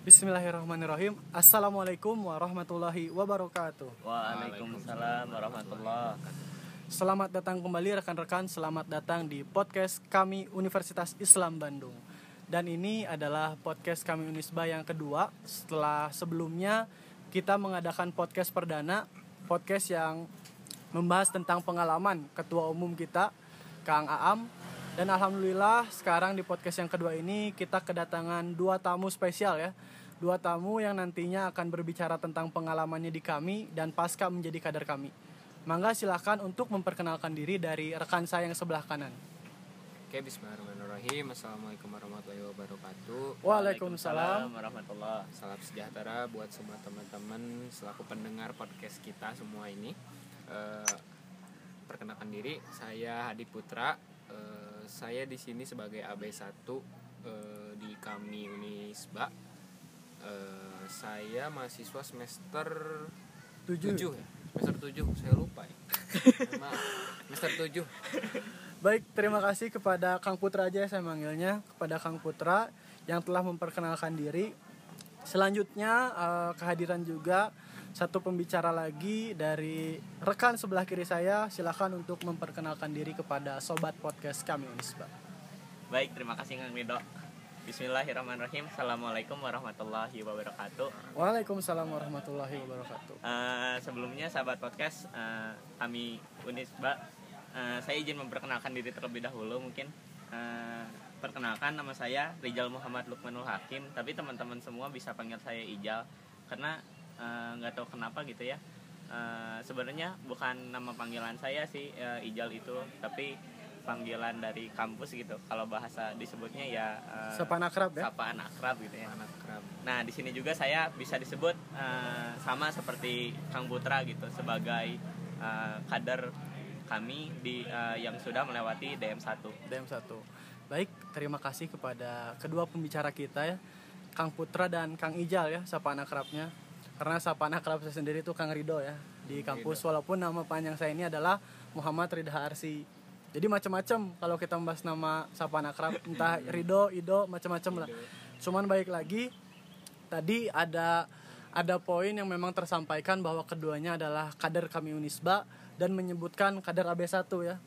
Bismillahirrahmanirrahim. Assalamualaikum warahmatullahi wabarakatuh. Waalaikumsalam warahmatullah. Selamat datang kembali rekan-rekan. Selamat datang di podcast kami Universitas Islam Bandung. Dan ini adalah podcast kami Unisba yang kedua setelah sebelumnya kita mengadakan podcast perdana, podcast yang membahas tentang pengalaman ketua umum kita Kang Aam dan alhamdulillah sekarang di podcast yang kedua ini kita kedatangan dua tamu spesial ya. Dua tamu yang nantinya akan berbicara tentang pengalamannya di kami dan pasca menjadi kader kami. Mangga silahkan untuk memperkenalkan diri dari rekan saya yang sebelah kanan. Oke, bismillahirrahmanirrahim. Assalamualaikum warahmatullahi wabarakatuh. Waalaikumsalam. warahmatullah. Salam sejahtera buat semua teman-teman selaku pendengar podcast kita semua ini. Eh, perkenalkan diri, saya Hadi Putra. Eh, saya di sini sebagai AB1 eh, di kami Unisba. Eh, saya mahasiswa semester Tujuh. 7 ya. Semester 7, saya lupa ya. Maaf, semester 7. Baik, terima kasih kepada Kang Putra aja saya manggilnya, kepada Kang Putra yang telah memperkenalkan diri. Selanjutnya eh, kehadiran juga satu pembicara lagi dari rekan sebelah kiri saya. Silakan untuk memperkenalkan diri kepada sobat podcast kami Unisba. Baik, terima kasih Kang Ridho. Bismillahirrahmanirrahim. Assalamualaikum warahmatullahi wabarakatuh. Waalaikumsalam warahmatullahi wabarakatuh. Eh, sebelumnya sahabat podcast eh, kami Unisba eh, saya izin memperkenalkan diri terlebih dahulu mungkin Eh, perkenalkan nama saya Rijal Muhammad Lukmanul Hakim tapi teman-teman semua bisa panggil saya Ijal karena eh, nggak tahu kenapa gitu ya Eh, sebenarnya bukan nama panggilan saya sih eh, Ijal itu tapi panggilan dari kampus gitu kalau bahasa disebutnya ya eh, Sapaan akrab ya. sapaan akrab gitu ya Anak kerap. Nah, di sini juga saya bisa disebut eh, sama seperti Kang Putra gitu sebagai eh, kader kami di eh, yang sudah melewati DM1. DM1. Baik, terima kasih kepada kedua pembicara kita ya. Kang Putra dan Kang Ijal ya, sapaan akrabnya. Karena sapaan akrab saya sendiri itu Kang Rido ya di kampus walaupun nama panjang saya ini adalah Muhammad Ridha Arsi. Jadi macam-macam kalau kita membahas nama sapaan akrab entah Rido, Ido, macam-macam lah. Cuman baik lagi tadi ada ada poin yang memang tersampaikan bahwa keduanya adalah kader kami Unisba dan menyebutkan kader AB1 ya.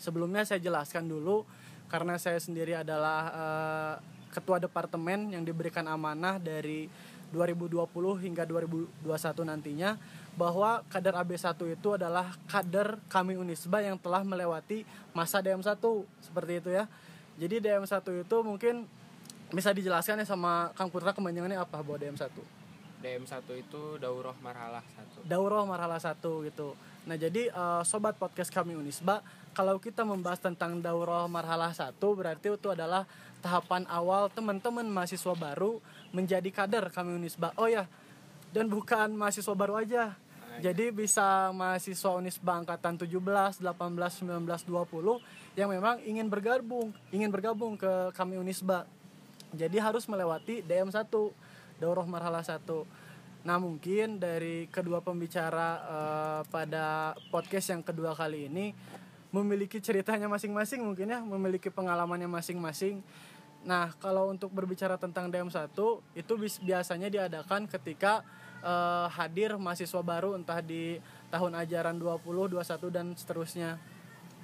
Sebelumnya saya jelaskan dulu karena saya sendiri adalah eh, ketua departemen yang diberikan amanah dari 2020 hingga 2021 nantinya bahwa kader AB1 itu adalah kader kami Unisba yang telah melewati masa DM1 seperti itu ya. Jadi DM1 itu mungkin bisa dijelaskan ya sama Kang Putra kepanjangannya apa buat DM1? DM1 itu Daurah Marhalah 1. Daurah marhala 1 gitu. Nah, jadi eh, sobat podcast kami Unisba, kalau kita membahas tentang Daurah marhala 1 berarti itu adalah tahapan awal teman-teman mahasiswa baru menjadi kader kami Unisba. Oh ya, dan bukan mahasiswa baru aja. Jadi bisa mahasiswa Unisba angkatan 17, 18, 19, 20 yang memang ingin bergabung, ingin bergabung ke kami Unisba. Jadi harus melewati DM1, Daurah Marhala 1. Nah mungkin dari kedua pembicara eh, pada podcast yang kedua kali ini memiliki ceritanya masing-masing mungkin ya, memiliki pengalamannya masing-masing. Nah kalau untuk berbicara tentang DM1 itu biasanya diadakan ketika eh, hadir mahasiswa baru entah di tahun ajaran 20, 21 dan seterusnya.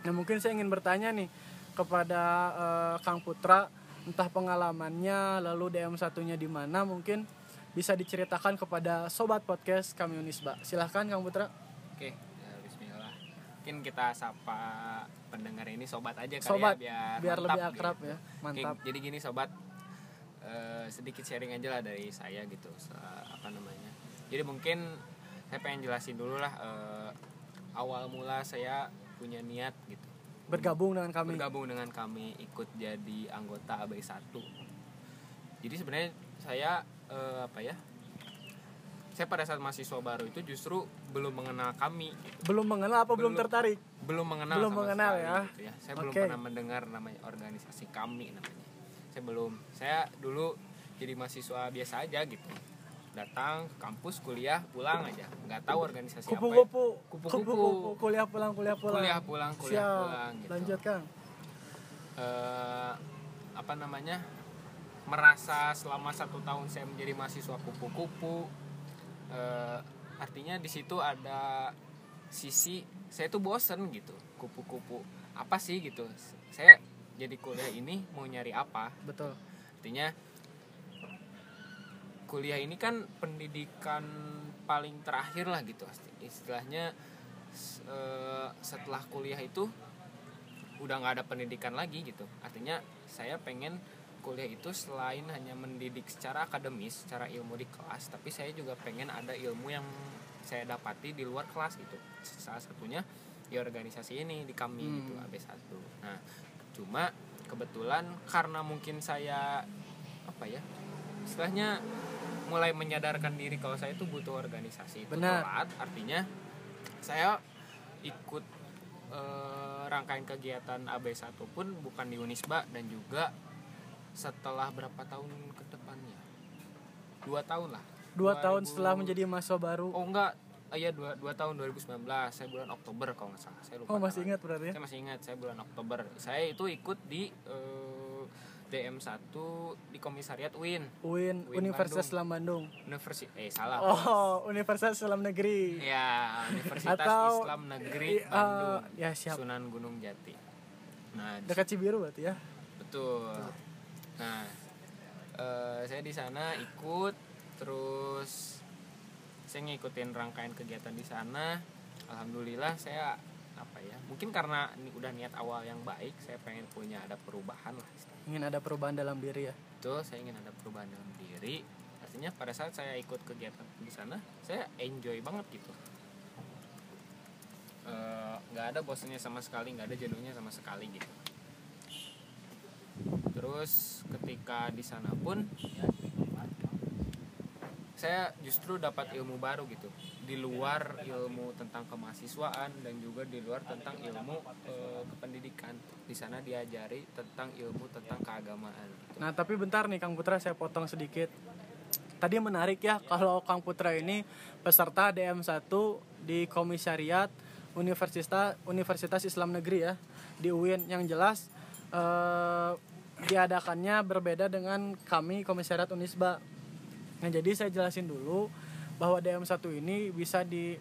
Nah mungkin saya ingin bertanya nih kepada eh, Kang Putra entah pengalamannya lalu DM1-nya di mana mungkin bisa diceritakan kepada sobat podcast kami Unisba. Silahkan Kang Putra. Oke, bismillah. Mungkin kita sapa pendengar ini sobat aja kali Sobat, ya biar biar mantap lebih akrab gitu. ya. Oke, Mantap. jadi gini sobat eh, sedikit sharing aja lah dari saya gitu se- apa namanya. Jadi mungkin saya pengen jelasin dulu lah eh, awal mula saya punya niat gitu Bergabung dengan kami. bergabung dengan kami ikut jadi anggota AB1 jadi sebenarnya saya eh, apa ya saya pada saat mahasiswa baru itu justru belum mengenal kami gitu. Belum mengenal apa belum, Belum. tertarik? belum mengenal Belum sama mengenal sekali, ya. gitu ya saya belum Oke. pernah mendengar namanya organisasi kami namanya saya belum saya dulu jadi mahasiswa biasa aja gitu datang ke kampus kuliah pulang aja nggak tahu organisasi apa ya. Kupu-kupu. Kupu-kupu. Kupu-kupu. Kuliah pulang, kuliah pulang. kuliah pulang kuliah Siap. pulang gitu Lanjut Kang. eh, apa namanya merasa selama satu tahun saya menjadi mahasiswa kupu-kupu eh, artinya di situ ada sisi saya tuh bosen gitu kupu-kupu. Apa sih gitu? Saya jadi kuliah ini mau nyari apa? Betul. Artinya kuliah ini kan pendidikan paling terakhir lah gitu. Istilahnya eh, setelah kuliah itu udah nggak ada pendidikan lagi gitu. Artinya saya pengen kuliah itu selain hanya mendidik secara akademis secara ilmu di kelas tapi saya juga pengen ada ilmu yang saya dapati di luar kelas gitu salah satunya di organisasi ini di kami Hmm. gitu AB1 nah cuma kebetulan karena mungkin saya apa ya istilahnya mulai menyadarkan diri kalau saya itu butuh organisasi itu Benar. telat artinya saya ikut eh, rangkaian kegiatan AB1 pun bukan di Unisba dan juga setelah berapa tahun ke depannya? Dua tahun lah. Dua tahun 2000 setelah menjadi mahasiswa baru. Oh enggak. Ah, iya dua, dua tahun 2019 saya bulan Oktober kalau nggak salah. Saya lupa oh masih ingat berarti ya? Saya masih ingat saya bulan Oktober. Saya itu ikut di eh, DM1 di komisariat UIN. UIN UIN Universitas Bandung. Islam Bandung. Universitas eh salah. Oh Universitas Islam Negeri. Ya Universitas Atau- Islam Negeri eh, Bandung. ya siap. Sunan Gunung Jati. Nah dekat Cibiru berarti ya? Betul nah eh, saya di sana ikut terus saya ngikutin rangkaian kegiatan di sana. Alhamdulillah saya apa ya mungkin karena ini udah niat awal yang baik saya pengen punya ada perubahan lah ingin ada perubahan dalam diri ya? Itu saya ingin ada perubahan dalam diri. Artinya pada saat saya ikut kegiatan di sana saya enjoy banget gitu. Eh, nggak ada bosannya sama sekali nggak ada jenuhnya sama sekali gitu terus ketika di sana pun saya justru dapat ilmu baru gitu. Di luar ilmu tentang kemahasiswaan dan juga di luar tentang ilmu eh, kependidikan. Di sana diajari tentang ilmu tentang keagamaan gitu. Nah tapi bentar nih Kang Putra saya potong sedikit. Tadi menarik ya kalau Kang Putra ini peserta DM1 di Komisariat Universitas Universitas Islam Negeri ya di UIN yang jelas eh, diadakannya berbeda dengan kami Komisariat Unisba. Nah jadi saya jelasin dulu bahwa DM1 ini bisa di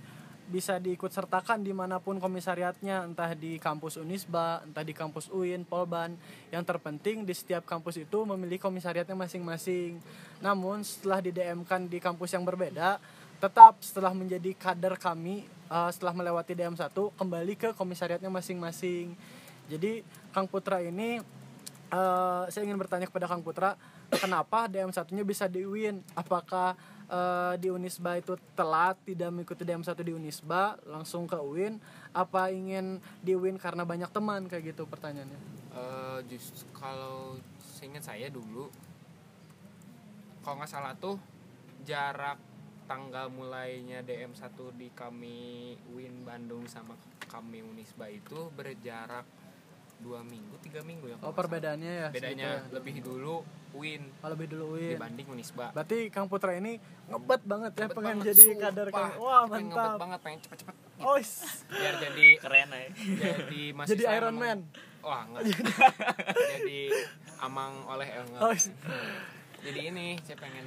bisa diikut sertakan di mana pun komisariatnya entah di kampus Unisba, entah di kampus UIN, Polban. Yang terpenting di setiap kampus itu memiliki komisariatnya masing-masing. Namun setelah di DM kan di kampus yang berbeda, tetap setelah menjadi kader kami eh, setelah melewati DM1 kembali ke komisariatnya masing-masing. Jadi Kang Putra ini eh, saya ingin bertanya kepada Kang Putra, kenapa DM satunya bisa di UIN? Apakah eh, di Unisba itu telat tidak mengikuti DM 1 di Unisba langsung ke UIN? Apa ingin di UIN karena banyak teman kayak gitu pertanyaannya? Eh, justru kalau seingat saya dulu kalau nggak salah tuh jarak tanggal mulainya DM1 di kami Win Bandung sama kami Unisba itu berjarak dua minggu tiga minggu ya Oh perbedaannya ya? bedanya segitu ya. lebih dulu Win Oh, lebih dulu UIN. dibanding Unisba Berarti Kang Putra ini ngebet banget ya Ngebet pengen banget, jadi sumpah. kader Kang. Wah pengen ngebet mantap. banget pengen cepet-cepet Oh, is- biar jadi keren ya jadi masih jadi Iron Man. wah enggak jadi amang oleh eh, enggak. Oh, jadi ini saya pengen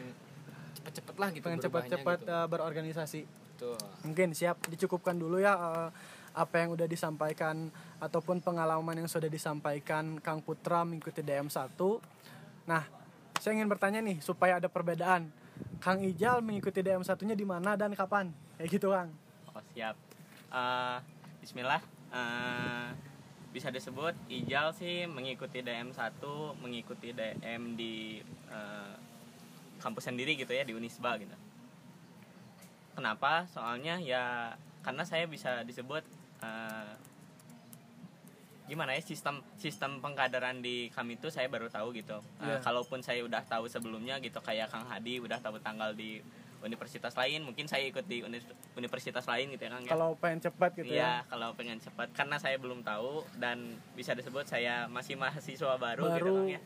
cepet-cepet lah gitu pengen cepat-cepat gitu. eh, berorganisasi. Tuh. Mungkin siap dicukupkan dulu ya eh, apa yang udah disampaikan ataupun pengalaman yang sudah disampaikan Kang Putra mengikuti DM1. Nah, saya ingin bertanya nih supaya ada perbedaan. Kang Ijal mengikuti DM1-nya di mana dan kapan? Kayak gitu, Kang. oh siap Eh, Bismillah Eh, bisa disebut Ijal sih mengikuti DM 1 mengikuti DM di eh, kampus sendiri gitu ya di Unisba gitu kenapa soalnya ya karena saya bisa disebut eh, gimana ya sistem sistem pengkaderan di kami itu saya baru tahu gitu Eh, Iya. kalaupun saya udah tahu sebelumnya gitu kayak Kang Hadi udah tahu tanggal di universitas lain mungkin saya ikut di universitas lain gitu ya Kang ya. Kalau pengen cepat gitu Iya, ya. kalau pengen cepat karena saya belum tahu dan bisa disebut saya masih mahasiswa baru, gitu Baru. Kang ya.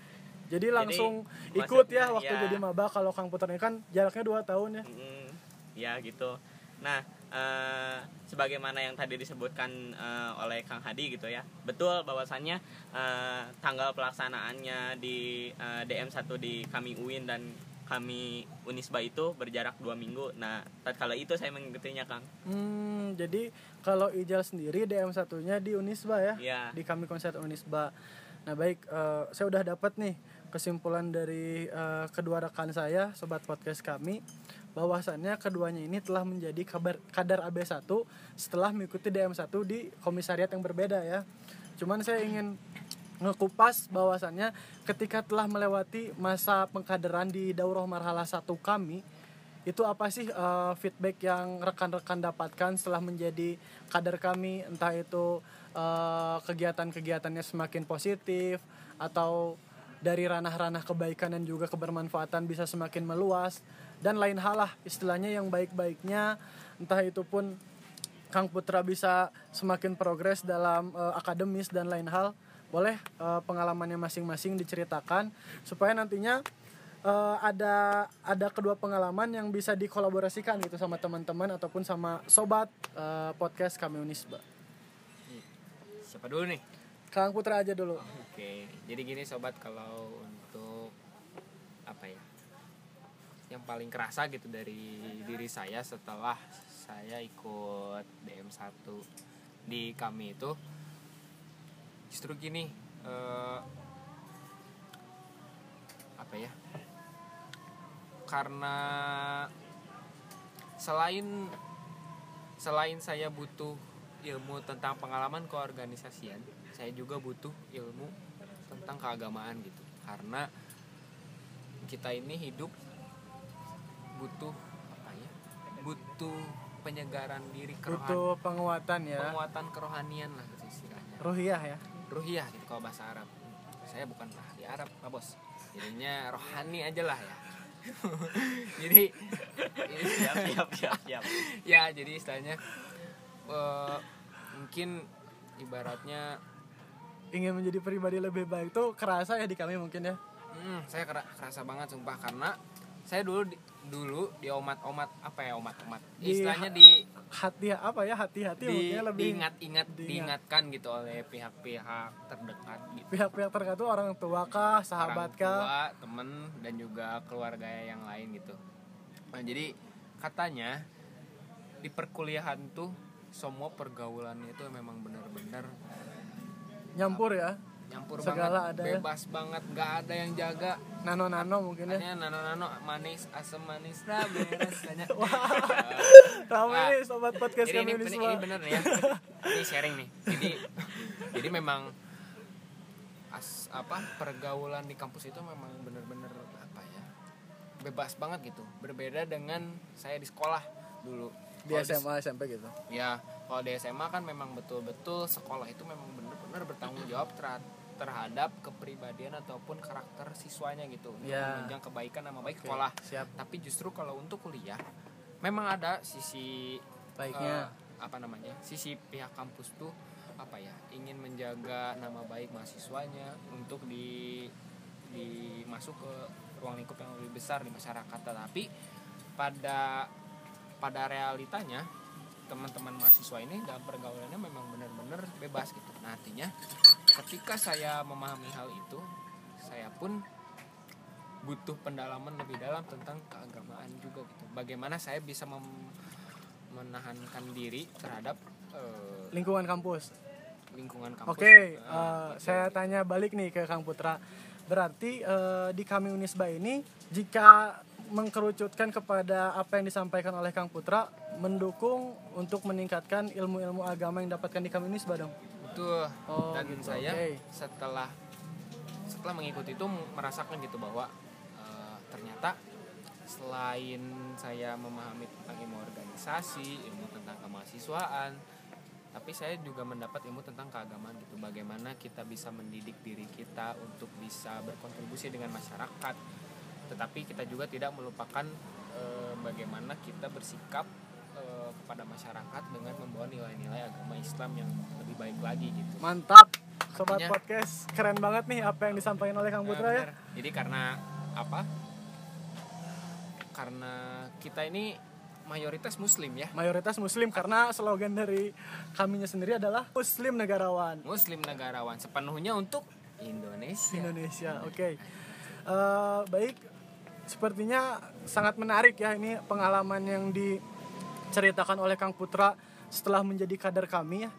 Jadi langsung Jadi, ikut ya waktu ya. jadi maba kalau Kang Putra ini kan jaraknya 2 tahun ya. Mm, ya gitu. Nah, eh, sebagaimana yang tadi disebutkan eh, oleh Kang Hadi gitu ya betul bahwasannya eh, tanggal pelaksanaannya di eh, DM1 di kami UIN dan kami Unisba itu berjarak dua minggu nah tatkala itu saya mengikutinya Kang Hmm, jadi kalau Ijal sendiri DM satunya di Unisba ya? Iya. Di kami konser Unisba. Nah baik, eh, saya udah dapat nih kesimpulan dari eh, kedua rekan saya, sobat podcast kami, bahwasannya keduanya ini telah menjadi kabar kadar AB1 setelah mengikuti DM1 di komisariat yang berbeda ya. Cuman saya ingin ngekupas bahwasannya ketika telah melewati masa pengkaderan di Daurah Marhala 1 kami itu apa sih eh, feedback yang rekan-rekan dapatkan setelah menjadi kader kami entah itu eh, kegiatan-kegiatannya semakin positif atau dari ranah-ranah kebaikan dan juga kebermanfaatan bisa semakin meluas dan lain hal lah istilahnya yang baik-baiknya entah itu pun Kang Putra bisa semakin progres dalam eh, akademis dan lain hal boleh eh, pengalamannya masing-masing diceritakan supaya nantinya eh, ada ada kedua pengalaman yang bisa dikolaborasikan gitu sama teman-teman ataupun sama sobat eh, podcast kami Unisba. siapa dulu nih Kang Putra aja dulu. Oke, jadi gini sobat kalau untuk apa ya? Yang paling kerasa gitu dari diri saya setelah saya ikut DM1 di kami itu justru gini eh, apa ya? Karena selain selain saya butuh ilmu tentang pengalaman keorganisasian, saya juga butuh ilmu tentang keagamaan gitu. Karena kita ini hidup butuh apa ya? Butuh penyegaran diri kerohanian, Butuh penguatan ya. penguatan kerohanian lah gitu istilahnya. Ruhiyah ya. Ruhiyah gitu kalau bahasa Arab. Saya bukan ahli Arab, Pak Bos. Jadinya rohani aja lah ya. jadi ini siap siap siap siap ya jadi istilahnya eh, mungkin ibaratnya Ingin menjadi pribadi lebih baik tuh kerasa ya di kami mungkin ya. hmm, saya kera- kerasa banget sumpah karena saya dulu di, dulu di omat-omat apa ya omat-omat Di- istilahnya di Hati apa ya hati-hati di lebih diingat-ingat diingat. diingatkan gitu oleh pihak-pihak terdekat gitu pihak-pihak terkait tuh orang tua kah, sahabat orang kah? tua, temen dan juga keluarga yang lain gitu. Nah, jadi katanya di perkuliahan tuh semua pergaulannya itu memang benar-benar Nyampur ya. Nyampur Segala banget, ada ya. bebas banget, nggak ada yang jaga. Nano-nano mungkin ya. Hanya nano-nano manis, asam manis, nah beres hanya. Ramai Ah. nih sobat podcast jadi kami ini, ini ini, semua. ini bener nih ya. Ini sharing nih. Jadi jadi memang as, apa pergaulan di kampus itu memang bener-bener apa ya bebas banget gitu berbeda dengan saya di sekolah dulu Di Kalau SMA, SMP gitu. ya kalau di SMA kan memang betul-betul sekolah itu memang benar-benar bertanggung jawab ter- terhadap kepribadian ataupun karakter siswanya gitu Ya. menunjang kebaikan nama baik Oke, sekolah Siap. tapi justru kalau untuk kuliah memang ada sisi Baiknya. eh, apa namanya sisi pihak kampus tuh apa ya ingin menjaga nama baik mahasiswanya untuk di di masuk ke ruang lingkup yang lebih besar di masyarakat tetapi pada pada realitanya teman-teman mahasiswa ini dalam pergaulannya memang benar-benar bebas gitu nah artinya ketika saya memahami hal itu saya pun butuh pendalaman lebih dalam tentang keagamaan juga gitu bagaimana saya bisa mem- menahankan diri terhadap eh, Lingkungan kampus. lingkungan kampus Oke, Nah, eh, saya tanya balik nih ke Kang Putra. Berarti eh, di kami Unisba ini jika mengkerucutkan kepada apa yang disampaikan oleh Kang Putra mendukung untuk meningkatkan ilmu-ilmu agama yang dapatkan di kami Unisba dong. Betul. Oh, dan gitu, saya oke. setelah setelah mengikuti itu merasakan gitu bahwa eh, ternyata selain saya memahami tentang ilmu organisasi, ilmu tentang kemahasiswaan, tapi saya juga mendapat ilmu tentang keagamaan gitu. Bagaimana kita bisa mendidik diri kita untuk bisa berkontribusi dengan masyarakat. Tetapi kita juga tidak melupakan eh, bagaimana kita bersikap eh, kepada masyarakat dengan membawa nilai-nilai agama Islam yang lebih baik lagi gitu. Mantap, sobat podcast. Keren banget nih apa yang disampaikan oleh Kang Nah, Putra ya. Jadi karena apa? Karena kita ini mayoritas muslim ya mayoritas muslim karena slogan dari kaminya sendiri adalah muslim negarawan muslim negarawan sepenuhnya untuk Indonesia Indonesia oke Eh, baik sepertinya sangat menarik ya ini pengalaman yang diceritakan oleh Kang Putra setelah menjadi kader kami. Ya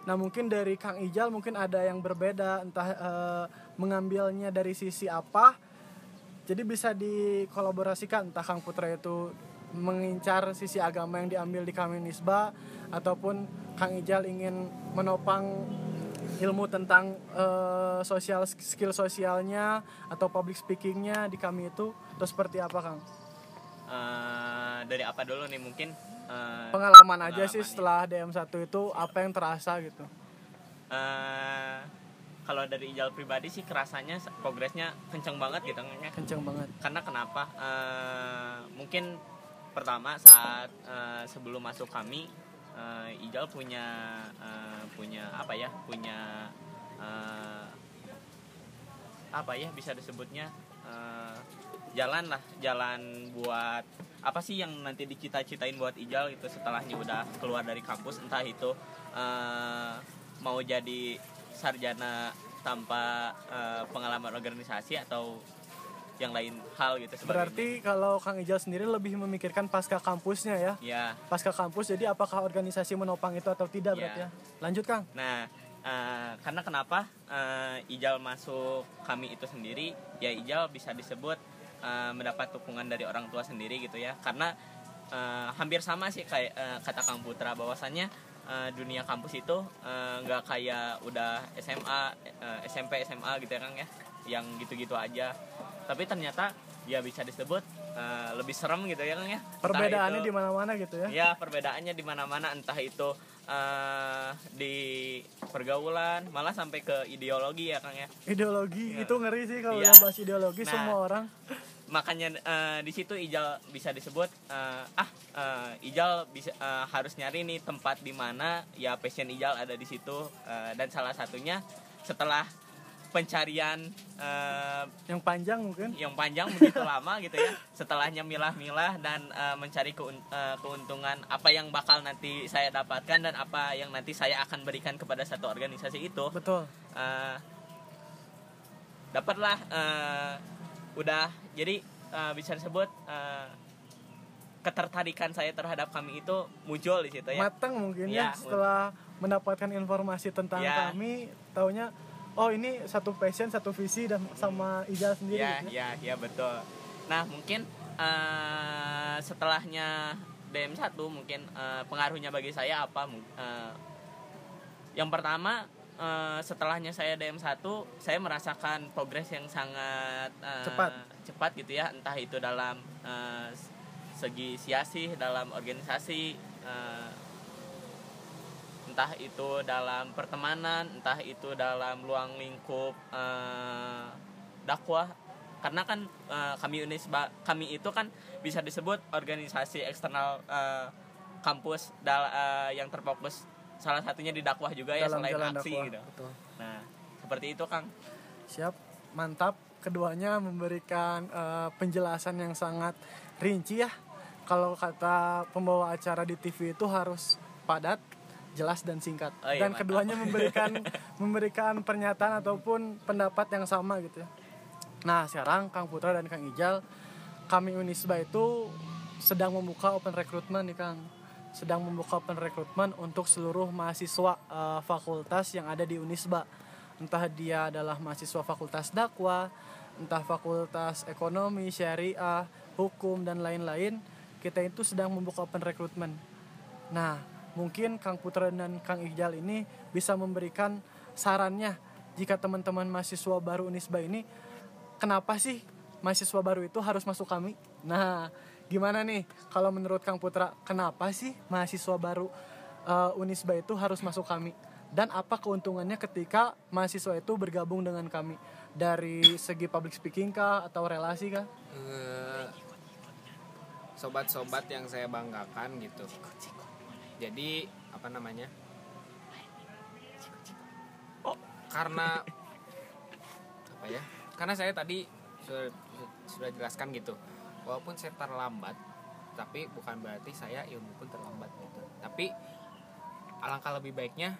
nah mungkin dari Kang Ijal mungkin ada yang berbeda entah eh, mengambilnya dari sisi apa. Jadi bisa dikolaborasikan entah Kang Putra itu mengincar sisi agama yang diambil di kami Nisba ataupun Kang Ijal ingin menopang ilmu tentang eh, sosial skill sosialnya atau public speakingnya di kami itu. Atau seperti apa Kang? Eh, dari apa dulu nih mungkin eh, Pengalaman aja sih pengalaman setelah DM1 itu apa yang terasa gitu. eh, kalau dari Ijal pribadi sih kerasanya progresnya kenceng banget gitu ya. Kenceng banget. karena kenapa Eh, mungkin pertama saat eh, sebelum masuk kami eh, Ijal punya eh, punya apa ya punya eh, apa ya bisa disebutnya eh, jalan lah jalan buat apa sih yang nanti dicita-citain buat Ijal gitu setelahnya udah keluar dari kampus entah itu eh, mau jadi sarjana tanpa eh, pengalaman organisasi atau yang lain hal gitu sebagainya. Berarti kalau Kang Ijal sendiri lebih memikirkan pasca kampusnya ya. ya Pasca kampus jadi apakah organisasi menopang itu atau tidak Iya. berarti ya. Lanjut Kang. Nah, eh, karena kenapa eh, Ijal masuk kami itu sendiri, ya Ijal bisa disebut eh, mendapat dukungan dari orang tua sendiri gitu ya. Karena eh, hampir sama sih kayak eh, kata Kang Putra bahwasannya eh, dunia kampus itu nggak kayak udah SMA, eh, SMP, SMA gitu ya Kang ya, yang gitu-gitu aja. Tapi ternyata ya bisa disebut eh, lebih serem gitu ya Kang ya. Entah Perbedaannya di mana-mana gitu ya. ya perbedaannya di mana-mana entah itu eh, di pergaulan malah sampai ke ideologi ya kang ya Ideologi Iya. itu ngeri sih kalau udah bahas ideologi Nah. semua orang. makanya eh, di situ Ijal bisa disebut eh, ah eh, Ijal bisa eh, harus nyari nih tempat di mana ya passion Ijal ada di situ Eh, dan salah satunya setelah pencarian eh, Yang panjang mungkin. yang panjang begitu lama gitu ya setelahnya milah-milah dan eh, mencari keun- eh, keuntungan apa yang bakal nanti saya dapatkan dan apa yang nanti saya akan berikan kepada satu organisasi itu Betul. eh, dapatlah eh, udah jadi eh, bisa disebut eh, ketertarikan saya terhadap kami itu muncul di situ ya Matang mungkin ya Iya, setelah mendapatkan informasi tentang Iya. kami, taunya oh ini satu passion, satu visi dan sama Ijal sendiri ya gitu ya. ya betul nah mungkin eh, setelahnya DM1 mungkin eh, pengaruhnya bagi saya apa eh, yang pertama eh, setelahnya saya DM1 saya merasakan progres yang sangat eh, Cepat. cepat gitu ya entah itu dalam eh, segi siasih dalam organisasi eh, entah itu dalam pertemanan entah itu dalam luang lingkup eh, dakwah karena kan eh, kami Unisba kami itu kan bisa disebut organisasi eksternal eh, kampus dal- eh, yang terfokus salah satunya di dakwah juga ya Dalam selain jalan aksi dakwah. gitu Betul. nah seperti itu kang Siap, mantap. Keduanya memberikan eh, penjelasan yang sangat rinci ya. Kalau kata pembawa acara di TV itu harus padat, jelas dan singkat. Oh iya, dan mantap. keduanya memberikan memberikan pernyataan ataupun pendapat yang sama gitu ya. Nah, sekarang Kang Putra dan Kang Ijal, kami Unisba itu sedang membuka open recruitment nih Kang. Sedang membuka open recruitment untuk seluruh mahasiswa eh, fakultas yang ada di Unisba. Entah dia adalah mahasiswa fakultas dakwah, entah fakultas ekonomi, syariah, hukum dan lain-lain. Kita itu sedang membuka open recruitment. Nah, mungkin Kang Putra dan Kang Ijal ini bisa memberikan sarannya jika teman-teman mahasiswa baru Unisba ini kenapa sih mahasiswa baru itu harus masuk kami? Nah, gimana nih kalau menurut Kang Putra, kenapa sih mahasiswa baru eh, Unisba itu harus masuk kami? Dan apa keuntungannya ketika mahasiswa itu bergabung dengan kami? Dari segi public speaking kah atau relasi kah? Eh, sobat-sobat yang saya banggakan gitu jadi apa namanya? Oh. karena apa ya? Karena saya tadi sudah, sudah jelaskan gitu. Walaupun saya terlambat tapi bukan berarti saya ilmu pun terlambat gitu. Tapi alangkah lebih baiknya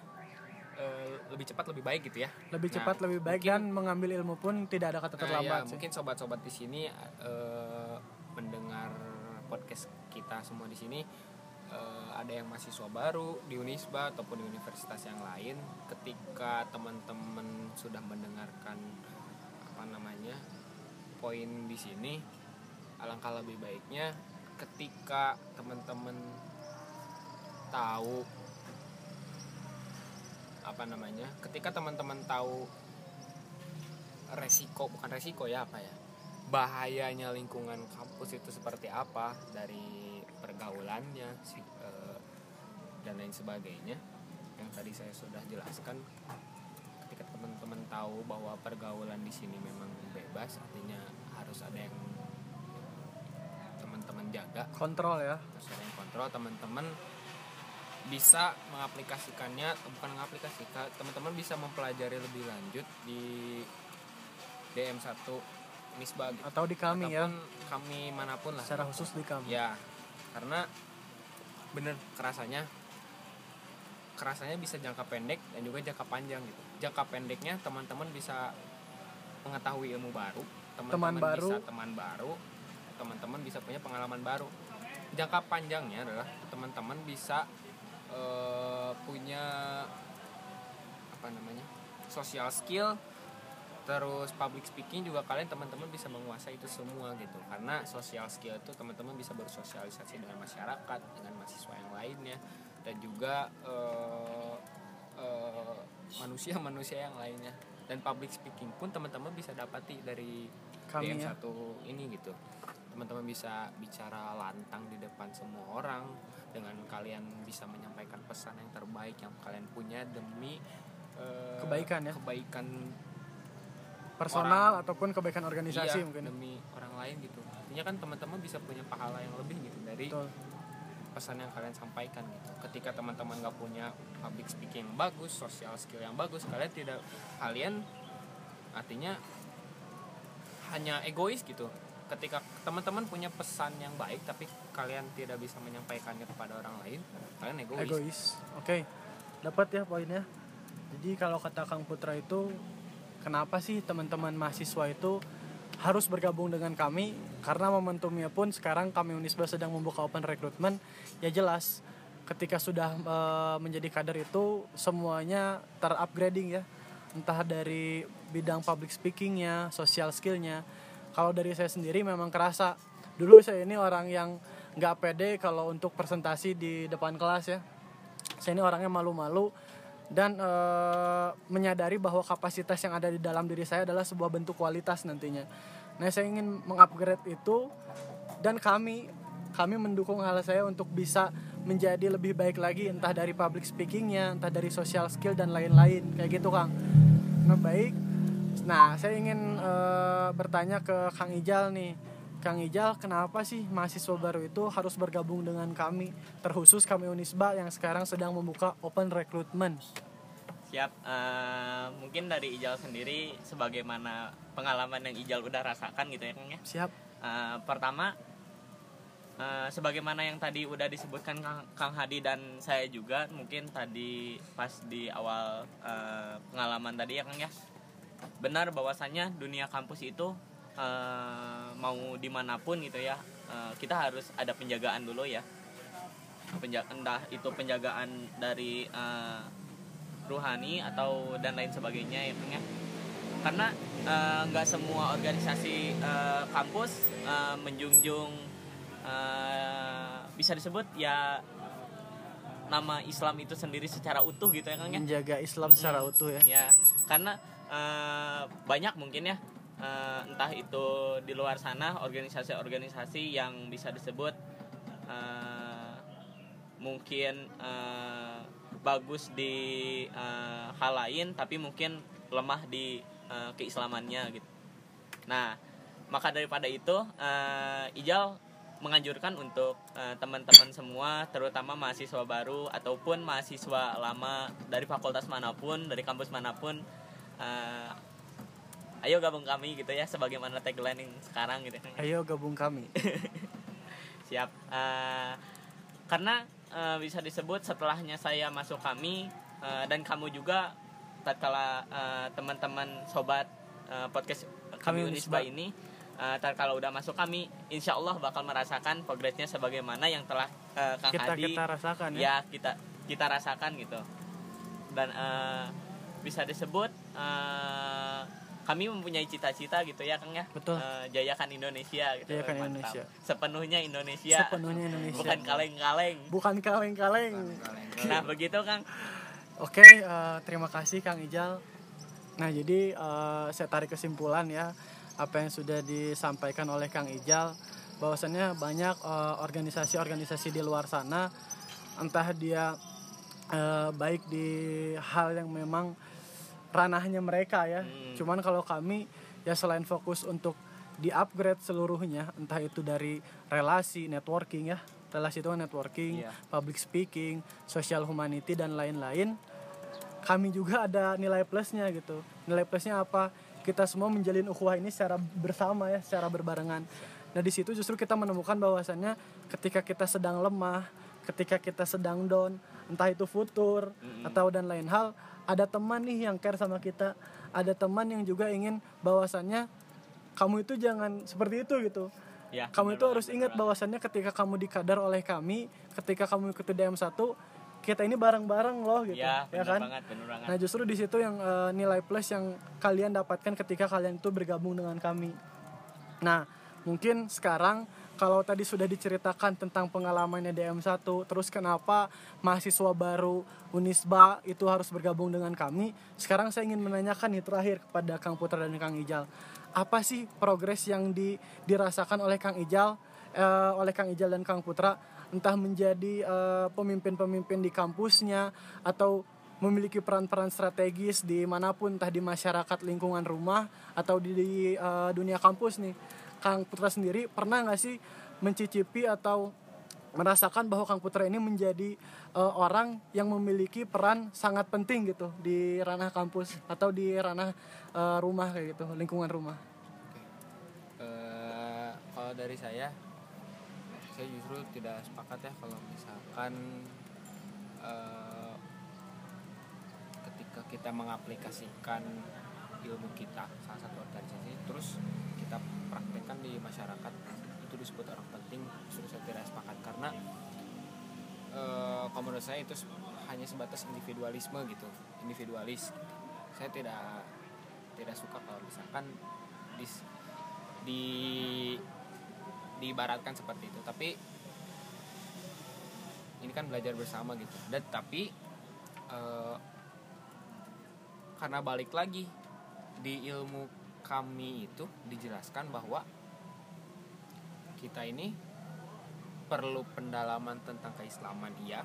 eh, lebih cepat lebih baik gitu ya. Lebih Nah, cepat lebih baik mungkin- dan mengambil ilmu pun tidak ada kata Nah, terlambat ya, sih. mungkin sobat-sobat di sini eh, mendengar podcast kita semua di sini eh, ada yang mahasiswa baru di Unisba ataupun di universitas yang lain ketika teman-teman sudah mendengarkan apa namanya poin di sini alangkah lebih baiknya ketika teman-teman tahu apa namanya ketika teman-teman tahu resiko bukan resiko ya apa ya bahayanya lingkungan kampus itu seperti apa dari pergaulannya si- eh, dan lain sebagainya yang tadi saya sudah jelaskan ketika teman-teman tahu bahwa pergaulan di sini memang bebas artinya harus ada yang teman-teman jaga Kontrol ya. harus ada yang kontrol teman-teman bisa mengaplikasikannya bukan mengaplikasikan teman-teman bisa mempelajari lebih lanjut di DM1 Misbah gitu. Atau di kami ya. Ataupun kami mana pun lah Secara khusus di kami. ya karena bener kerasanya kerasanya bisa jangka pendek dan juga jangka panjang gitu jangka pendeknya teman-teman bisa mengetahui ilmu baru Teman teman-teman baru. bisa teman baru teman-teman bisa punya pengalaman baru jangka panjangnya adalah teman-teman bisa eh, punya apa namanya social skill terus public speaking juga kalian teman-teman bisa menguasai itu semua gitu. Karena social skill itu teman-teman bisa bersosialisasi dengan masyarakat dengan mahasiswa yang lainnya. Dan juga eh, eh, manusia-manusia yang lainnya. Dan public speaking pun teman-teman bisa dapati dari Kami DM ya. satu ini gitu. Teman-teman bisa bicara lantang di depan semua orang. Dengan kalian bisa menyampaikan pesan yang terbaik yang kalian punya demi eh, Kebaikan ya. kebaikan Personal ataupun kebaikan organisasi iya, mungkin. demi orang lain gitu artinya kan teman-teman bisa punya pahala yang lebih gitu dari Betul. pesan yang kalian sampaikan gitu ketika teman-teman nggak punya public speaking yang bagus social skill yang bagus kalian tidak kalian artinya hanya egois gitu ketika teman-teman punya pesan yang baik tapi kalian tidak bisa menyampaikannya kepada orang lain kalian egois, Egois. Oke. Dapat ya poinnya. Jadi kalau kata Kang Putra itu kenapa sih teman-teman mahasiswa itu harus bergabung dengan kami? Karena momentumnya pun sekarang kami Unisba sedang membuka open recruitment. Ya jelas ketika sudah eh, menjadi kader itu semuanya terupgrading ya. Entah dari bidang public speakingnya, social skillnya. Kalau dari saya sendiri memang kerasa. Dulu saya ini orang yang nggak pede kalau untuk presentasi di depan kelas ya. Saya ini orangnya malu-malu dan eh, menyadari bahwa kapasitas yang ada di dalam diri saya adalah sebuah bentuk kualitas nantinya. Nah, saya ingin mengupgrade itu dan kami kami mendukung hal saya untuk bisa menjadi lebih baik lagi entah dari public speakingnya, entah dari social skill dan lain-lain kayak gitu Kang. Nah baik, nah saya ingin eh, bertanya ke Kang Ijal nih, Kang Ijal kenapa sih mahasiswa baru itu harus bergabung dengan kami, terkhusus kami Unisba yang sekarang sedang membuka open recruitment. Siap. eh, mungkin dari Ijal sendiri sebagaimana pengalaman yang Ijal udah rasakan gitu ya Kang ya. Siap, Eh, pertama eh, sebagaimana yang tadi udah disebutkan Kang, Kang Hadi dan saya juga mungkin tadi pas di awal eh, pengalaman tadi ya Kang ya benar bahwasannya dunia kampus itu eh, mau di mana pun gitu ya eh, kita harus ada penjagaan dulu ya penjagaan entah itu penjagaan dari eh, ruhani atau dan lain sebagainya ya ya karena nggak semua organisasi eh, kampus eh, menjunjung eh, bisa disebut ya nama Islam itu sendiri secara utuh gitu ya Kang ya menjaga Islam secara Hmm. utuh ya. ya karena eh, banyak mungkin ya eh, entah itu di luar sana organisasi-organisasi yang bisa disebut eh, mungkin eh, bagus di eh, hal lain tapi mungkin lemah di eh, keislamannya gitu. Nah maka daripada itu eh, Ijal menganjurkan untuk eh, teman-teman semua terutama mahasiswa baru ataupun mahasiswa lama dari fakultas mana pun dari kampus mana pun ayo gabung kami gitu ya sebagaimana tagline yang sekarang gitu Ayo gabung kami. siap Eh, karena eh, bisa disebut setelahnya saya masuk kami eh, dan kamu juga tatkala eh, teman-teman sobat eh, podcast Kami Unisba. Ini eh, tatkala udah masuk kami insya Allah bakal merasakan progresnya sebagaimana yang telah eh, Kang kita Hadi kita rasakan ya, ya kita kita rasakan gitu dan eh, bisa disebut eh, kami mempunyai cita-cita gitu ya Kang ya Betul. Eh, jayakan Indonesia gitu Jayakan Mantap. Indonesia. sepenuhnya Indonesia sepenuhnya Indonesia bukan kaleng-kaleng bukan kaleng-kaleng nah begitu Kang Oke, eh, terima kasih Kang Ijal. Nah, jadi eh, saya tarik kesimpulan ya apa yang sudah disampaikan oleh Kang Ijal bahwasannya banyak organisasi-organisasi di luar sana entah dia eh, baik di hal yang memang ranahnya mereka ya. Hmm. Cuman kalau kami ya selain fokus untuk di-upgrade seluruhnya, entah itu dari relasi, networking ya. Relasi itu kan networking, Iya. public speaking, social humanity dan lain-lain. Kami juga ada nilai plusnya gitu. Nilai plusnya apa? Kita semua menjalin ukhuwah ini secara bersama ya, secara berbarengan. Nah, di situ justru kita menemukan bahwasannya ketika kita sedang lemah, ketika kita sedang down, entah itu futur atau dan lain hal, ada teman nih yang care sama kita, ada teman yang juga ingin bahwasannya kamu itu jangan seperti itu gitu. ya Kamu itu banget, harus ingat bahwasannya ketika kamu dikadar oleh kami, ketika kamu ikuti DM1, kita ini bareng-bareng loh gitu. ya ya benar kan? banget banget Nah, justru di situ yang eh, nilai plus yang kalian dapatkan ketika kalian itu bergabung dengan kami. Nah, mungkin sekarang kalau tadi sudah diceritakan tentang pengalamannya DM1, terus kenapa mahasiswa baru Unisba itu harus bergabung dengan kami, sekarang saya ingin menanyakan nih terakhir kepada Kang Putra dan Kang Ijal. Apa sih progres yang di- dirasakan oleh Kang Ijal, eh, oleh Kang Ijal dan Kang Putra, entah menjadi eh, pemimpin-pemimpin di kampusnya atau memiliki peran-peran strategis di mana pun entah di masyarakat lingkungan rumah atau di, di, eh, dunia kampus nih Kang Putra sendiri pernah nggak sih mencicipi atau merasakan bahwa Kang Putra ini menjadi eh, orang yang memiliki peran sangat penting gitu di ranah kampus atau di ranah eh, rumah kayak gitu lingkungan rumah? Eh, kalau dari saya saya justru tidak sepakat ya kalau misalkan eh, ketika kita mengaplikasikan ilmu kita salah satu organisasi terus kita praktekkan di masyarakat itu disebut orang penting justru saya tidak sepakat. Karena eh, kalau menurut saya itu hanya sebatas individualisme gitu individualis. Saya tidak tidak suka kalau misalkan dis, di diibaratkan seperti itu. Tapi ini kan belajar bersama gitu. Dan tapi eh, karena balik lagi di ilmu kami itu dijelaskan bahwa kita ini perlu pendalaman tentang keislaman iya.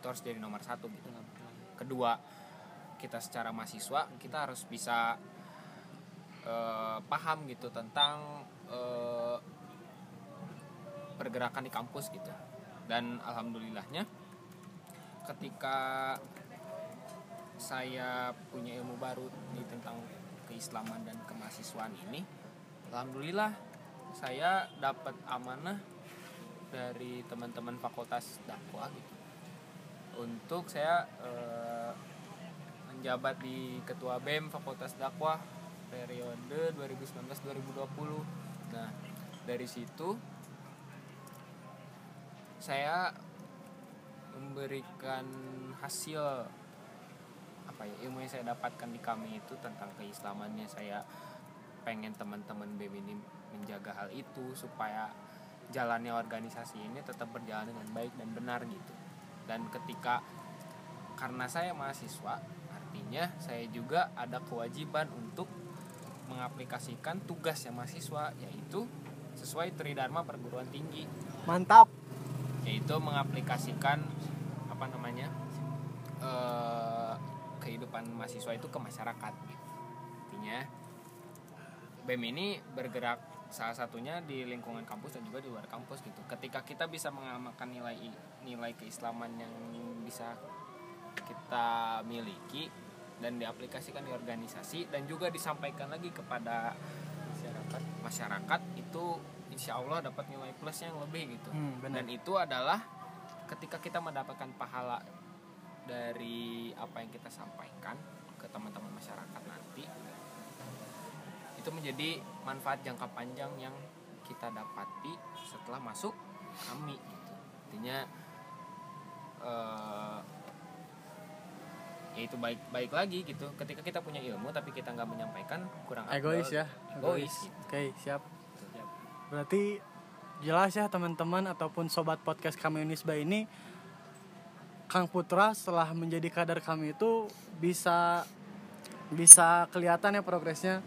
Itu harus jadi nomor satu gitu. Kedua kita secara mahasiswa kita harus bisa eh, paham gitu tentang eh, pergerakan di kampus gitu. Dan alhamdulillahnya ketika saya punya ilmu baru di tentang keislaman dan kemahasiswaan ini alhamdulillah saya dapat amanah dari teman-teman fakultas dakwah gitu. Untuk saya eh, menjabat di ketua BEM Fakultas Dakwah periode 2019-2020 nah dari situ saya memberikan hasil apa ya ilmu yang saya dapatkan di kami itu tentang keislamannya saya pengen teman-teman BEM ini menjaga hal itu supaya jalannya organisasi ini tetap berjalan dengan baik dan benar gitu. Dan ketika karena saya mahasiswa artinya saya juga ada kewajiban untuk mengaplikasikan tugasnya mahasiswa yaitu sesuai Tridharma perguruan tinggi. Mantap. Yaitu mengaplikasikan apa namanya eh, kehidupan mahasiswa itu ke masyarakat gitu. artinya BEM ini bergerak salah satunya di lingkungan kampus dan juga di luar kampus gitu. Ketika kita bisa mengamalkan nilai nilai keislaman yang bisa kita miliki dan diaplikasikan di organisasi dan juga disampaikan lagi kepada masyarakat masyarakat itu insya Allah dapat nilai plus yang lebih gitu. Hmm, dan itu adalah ketika kita mendapatkan pahala dari apa yang kita sampaikan ke teman-teman masyarakat nanti itu menjadi manfaat jangka panjang yang kita dapati setelah masuk kami gitu. intinya eh, ya itu baik baik lagi gitu ketika kita punya ilmu tapi kita nggak menyampaikan kurang egois ya egois gitu. oke siap Ya. berarti jelas ya teman-teman ataupun sobat podcast kami Unisba ini Kang Putra setelah menjadi kader kami itu bisa bisa kelihatan ya progresnya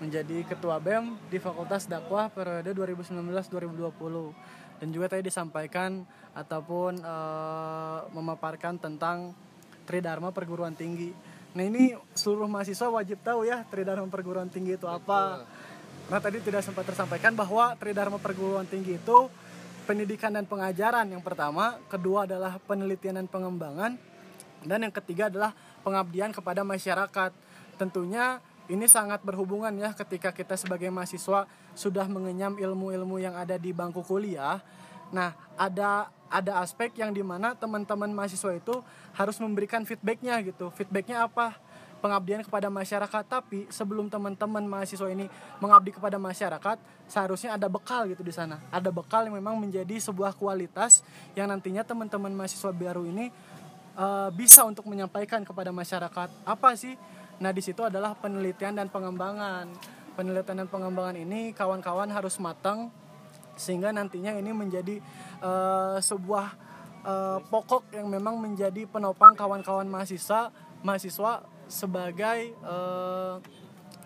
menjadi ketua BEM di Fakultas Dakwah periode 2019-2020 dan juga tadi disampaikan ataupun eh, memaparkan tentang Tridharma perguruan tinggi. Nah ini seluruh mahasiswa wajib tahu ya Tridharma perguruan tinggi itu apa. Nah tadi tidak sempat tersampaikan bahwa Tridharma perguruan tinggi itu pendidikan dan pengajaran yang pertama, kedua adalah penelitian dan pengembangan, dan yang ketiga adalah pengabdian kepada masyarakat. Tentunya ini sangat berhubungan ya ketika kita sebagai mahasiswa sudah mengenyam ilmu-ilmu yang ada di bangku kuliah. Nah, ada ada aspek yang di mana teman-teman mahasiswa itu harus memberikan feedbacknya gitu. Feedbacknya apa? Pengabdian kepada masyarakat. Tapi sebelum teman-teman mahasiswa ini mengabdi kepada masyarakat, seharusnya ada bekal gitu di sana. Ada bekal yang memang menjadi sebuah kualitas yang nantinya teman-teman mahasiswa baru ini eh, bisa untuk menyampaikan kepada masyarakat. Apa sih? Nah, di situ adalah penelitian dan pengembangan. Penelitian dan pengembangan ini kawan-kawan harus matang sehingga nantinya ini menjadi eh, sebuah eh, pokok yang memang menjadi penopang kawan-kawan mahasiswa mahasiswa sebagai eh,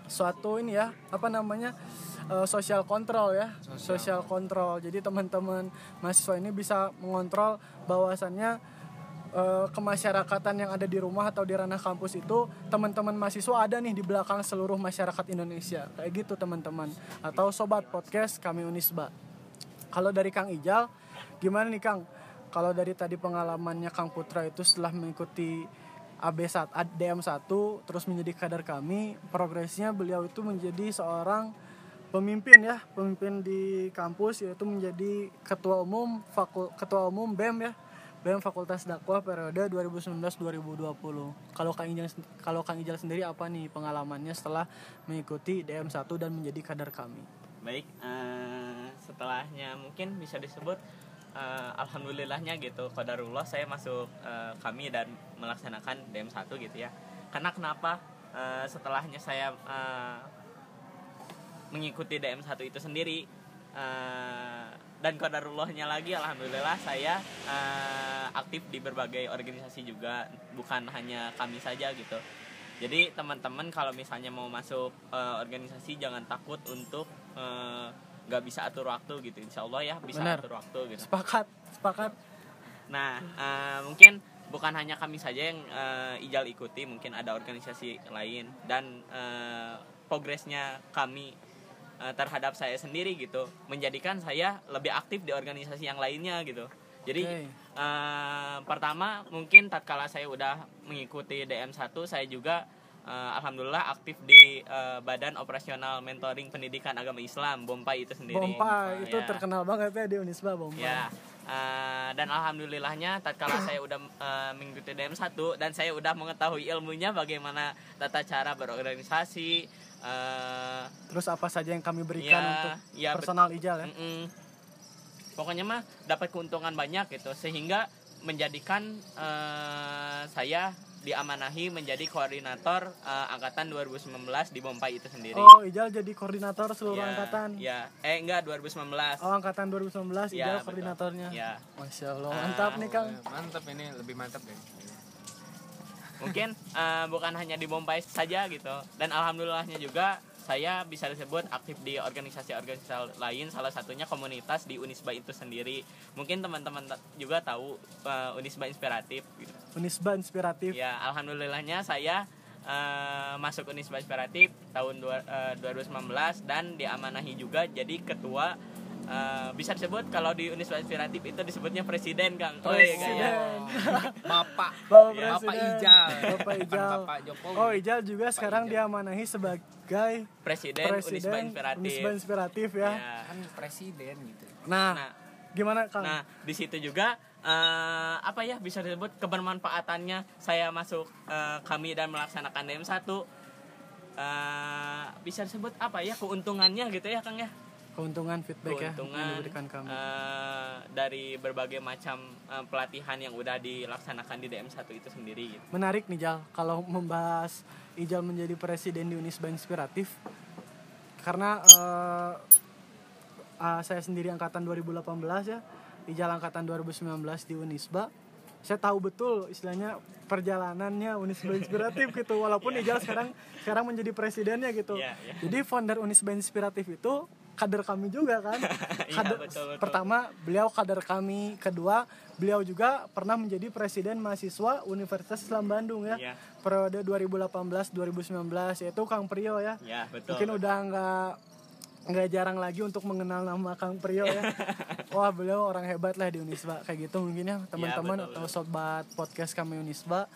suatu ini ya apa namanya eh, social control ya social. control. Jadi teman-teman mahasiswa ini bisa mengontrol bahwasannya eh, kemasyarakatan yang ada di rumah atau di ranah kampus itu teman-teman mahasiswa ada nih di belakang seluruh masyarakat Indonesia. Kayak gitu teman-teman. Atau sobat podcast kami Unisba. Kalau dari Kang Ijal gimana nih Kang? Kalau dari tadi pengalamannya Kang Putra itu setelah mengikuti AB1 DM1 terus menjadi kader kami. Progresnya beliau itu menjadi seorang pemimpin ya pemimpin di kampus yaitu menjadi ketua umum fakul ketua umum BEM ya. BEM Fakultas Dakwah periode 2019-2020 kalau Kang Ijal kalau Kang Ijal sendiri apa nih pengalamannya setelah mengikuti DM1 dan menjadi kader kami? Baik eh, setelahnya mungkin bisa disebut eh, alhamdulillahnya gitu qadarullah saya masuk eh, kami dan melaksanakan DM1 gitu ya. Karena kenapa? Eh, setelahnya saya eh, mengikuti DM1 itu sendiri. Eh, dan qadarullahnya lagi alhamdulillah saya eh, aktif di berbagai organisasi juga. Bukan hanya kami saja gitu. Jadi teman-teman kalau misalnya mau masuk eh, organisasi jangan takut untuk eh, nggak bisa atur waktu gitu. Insya Allah ya bisa Benar. atur waktu gitu. Sepakat sepakat. Nah, eh, mungkin bukan hanya kami saja yang eh, Ijal ikuti, mungkin ada organisasi lain dan eh, progresnya kami eh, terhadap saya sendiri gitu, menjadikan saya lebih aktif di organisasi yang lainnya gitu. Jadi Oke. eh, pertama mungkin tatkala saya udah mengikuti DM1 saya juga eh, alhamdulillah aktif di eh, Badan Operasional Mentoring Pendidikan Agama Islam BOMPAI itu sendiri. Bompai itu Ya. terkenal banget ya di Unisba Bompai Ya, eh, dan alhamdulillahnya tatkala saya udah eh, mengikuti DM1 dan saya udah mengetahui ilmunya bagaimana tata cara berorganisasi eh, terus apa saja yang kami berikan Ya, untuk ya, personal Ijal ya mm-mm. pokoknya mah dapat keuntungan banyak gitu sehingga menjadikan eh, saya diamanahi menjadi koordinator eh, angkatan 2019 di Bompai itu sendiri. Oh, Ijal jadi koordinator seluruh Ya, angkatan. Ya, eh enggak 2019. Oh, angkatan 2019 Ya, Ijal betul. koordinatornya. Ya. Masya Allah, Ah, mantap nih Kang. Eh, mantap ini lebih mantap deh mungkin eh, bukan hanya di Bombay saja gitu dan alhamdulillahnya juga saya bisa disebut aktif di organisasi-organisasi lain salah satunya komunitas di Unisba itu sendiri mungkin teman-teman juga tahu eh, Unisba inspiratif gitu. Unisba inspiratif. ya alhamdulillahnya saya eh, masuk Unisba inspiratif tahun dua- eh, 2019 dan diamanahi juga jadi ketua eh, bisa disebut kalau di Unisba Inspiratif itu disebutnya presiden Kang. Oh, Presiden. iya, Bapak Bapak Ya, Bapak. Ijal Bapak Ijal. Bapak Jokowi Oh Ijal juga sekarang Ijal. diamanahi sebagai Presiden, Unisba Presiden Inspiratif. Unisba Inspiratif ya. Ya. kan presiden gitu Nah, Nah, gimana Kang? Nah, di situ juga eh, apa ya bisa disebut kebermanfaatannya saya masuk eh, kami dan melaksanakan DM1 eh, bisa disebut apa ya keuntungannya gitu ya Kang ya. Keuntungan feedback ya Keuntungan yang diberikan kami. eh, dari berbagai macam eh, pelatihan yang udah dilaksanakan di DM1 itu sendiri gitu. Menarik nih Jal kalau membahas Ijal menjadi presiden di Unisba Inspiratif. Karena eh, ah, saya sendiri angkatan 2018 ya. Ijal angkatan 2019 di Unisba. Saya tahu betul istilahnya perjalanannya Unisba Inspiratif gitu. Walaupun Ijal sekarang sekarang menjadi presidennya gitu. Iya, iya. Jadi founder Unisba Inspiratif itu kader kami juga kan. Iya, Kader, betul, betul. Pertama, beliau kader kami. Kedua, beliau juga pernah menjadi presiden mahasiswa Universitas Islam Bandung ya. Iya. Periode 2018-2019 yaitu Kang Priyo ya. Ya, betul. Mungkin udah nggak nggak jarang lagi untuk mengenal nama Kang Priyo ya. Wah beliau orang hebat lah di Unisba kayak gitu mungkin ya teman-teman betul, atau sobat podcast kami Unisba.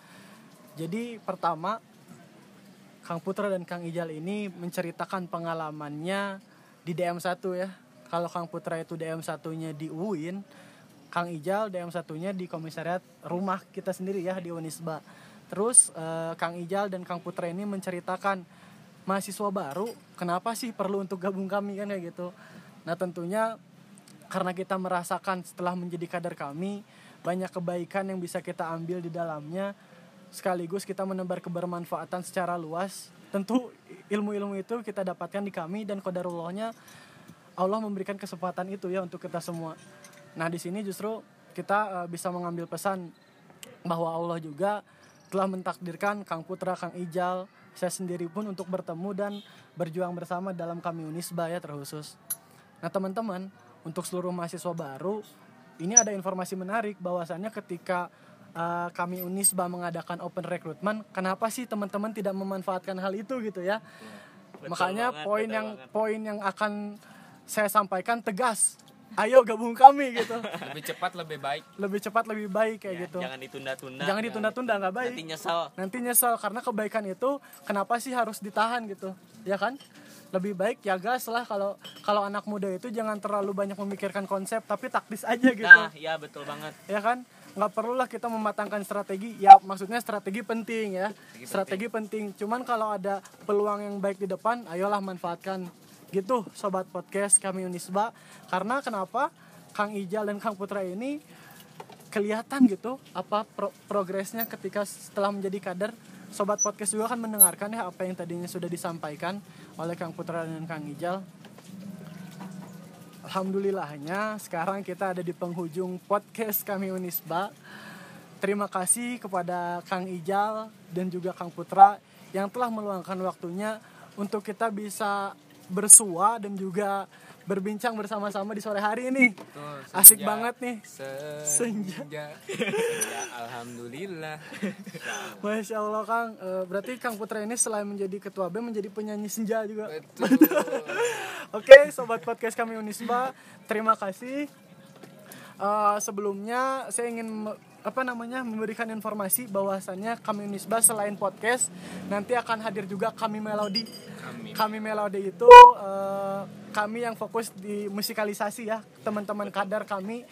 Jadi pertama Kang Putra dan Kang Ijal ini menceritakan pengalamannya di DM1 ya. Kalau Kang Putra itu DM1-nya di UIN, Kang Ijal DM1-nya di komisariat rumah kita sendiri ya di Unisba. Terus eh, Kang Ijal dan Kang Putra ini menceritakan mahasiswa baru kenapa sih perlu untuk gabung kami kan kayak gitu. Nah, tentunya karena kita merasakan setelah menjadi kader kami banyak kebaikan yang bisa kita ambil di dalamnya sekaligus kita menebar kebermanfaatan secara luas tentu ilmu-ilmu itu kita dapatkan di kami dan kodarullahnya Allah memberikan kesempatan itu ya untuk kita semua nah di sini justru kita eh, bisa mengambil pesan bahwa Allah juga telah mentakdirkan Kang Putra, Kang Ijal, saya sendiri pun untuk bertemu dan berjuang bersama dalam kami Unisba ya terkhusus. Nah teman-teman, untuk seluruh mahasiswa baru, ini ada informasi menarik bahwasannya ketika uh, kami Unisba mengadakan open recruitment, kenapa sih teman-teman tidak memanfaatkan hal itu gitu ya? Betul Makanya banget, poin betul yang banget. poin yang akan saya sampaikan tegas, ayo gabung kami gitu, lebih cepat lebih baik lebih cepat lebih baik kayak Ya, gitu. Jangan ditunda-tunda. Jangan ditunda-tunda nggak baik. Nanti nyesel. nanti nyesel karena kebaikan itu kenapa sih harus ditahan gitu ya kan lebih baik ya gas lah kalau kalau anak muda itu jangan terlalu banyak memikirkan konsep tapi taktis aja gitu Nah, ya betul banget. ya kan nggak perlulah kita mematangkan strategi. Ya maksudnya strategi penting ya. Strategi penting. Cuman kalau ada peluang yang baik di depan ayolah manfaatkan. Gitu sobat podcast kami Unisba. Karena kenapa? Kang Ijal dan Kang Putra ini kelihatan gitu apa pro- progresnya ketika setelah menjadi kader. Sobat podcast juga akan mendengarkan ya apa yang tadinya sudah disampaikan oleh Kang Putra dan Kang Ijal Alhamdulillahnya sekarang kita ada di penghujung podcast kami Unisba. Terima kasih kepada Kang Ijal dan juga Kang Putra yang telah meluangkan waktunya untuk kita bisa bersua dan juga berbincang bersama-sama di sore hari ini. Asik senja. banget nih. senja senja, alhamdulillah Masya Allah Kang, Eh, berarti Kang Putra ini selain menjadi ketua B menjadi penyanyi senja juga. betul Oke, sobat podcast kami Unisba, terima kasih. Eh, sebelumnya saya ingin apa namanya memberikan informasi bahwasannya kami Unisba selain podcast nanti akan hadir juga kami Melodi. Kami. Kami Melodi itu eh, kami yang fokus di musikalisasi ya, teman-teman kadar kami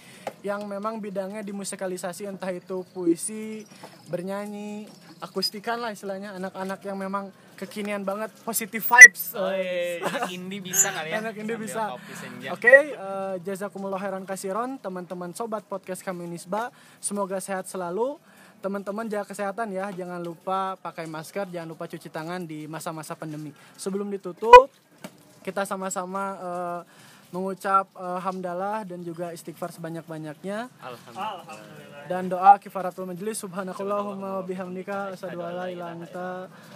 yang memang bidangnya di musikalisasi entah itu puisi, bernyanyi, akustikan lah istilahnya anak-anak yang memang kekinian banget, positive vibes. Oh, Eh, iya. anak indie bisa kali ya Anak indie bisa. kopi senja Oke, eh, jazakumullah khairan kasiron teman-teman sobat podcast kami Nisba. Semoga sehat selalu. Teman-teman jaga kesehatan ya, jangan lupa pakai masker, jangan lupa cuci tangan di masa-masa pandemi. Sebelum ditutup, kita sama-sama eh, mengucap eh, hamdalah dan juga istighfar sebanyak-banyaknya Alhamdulillah. dan doa kifaratul majlis subhanakallahumma wa bihamdika asyhadu an la ilaha illa anta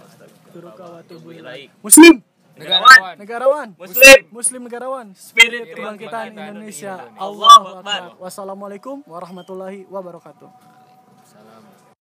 astaghfiruka wa atubu ilaik. Ilaik. Muslim, negarawan negarawan, Muslim. Muslim negarawan, Spirit kebangkitan Indonesia. Allahu. Akbar. Wassalamualaikum warahmatullahi wabarakatuh.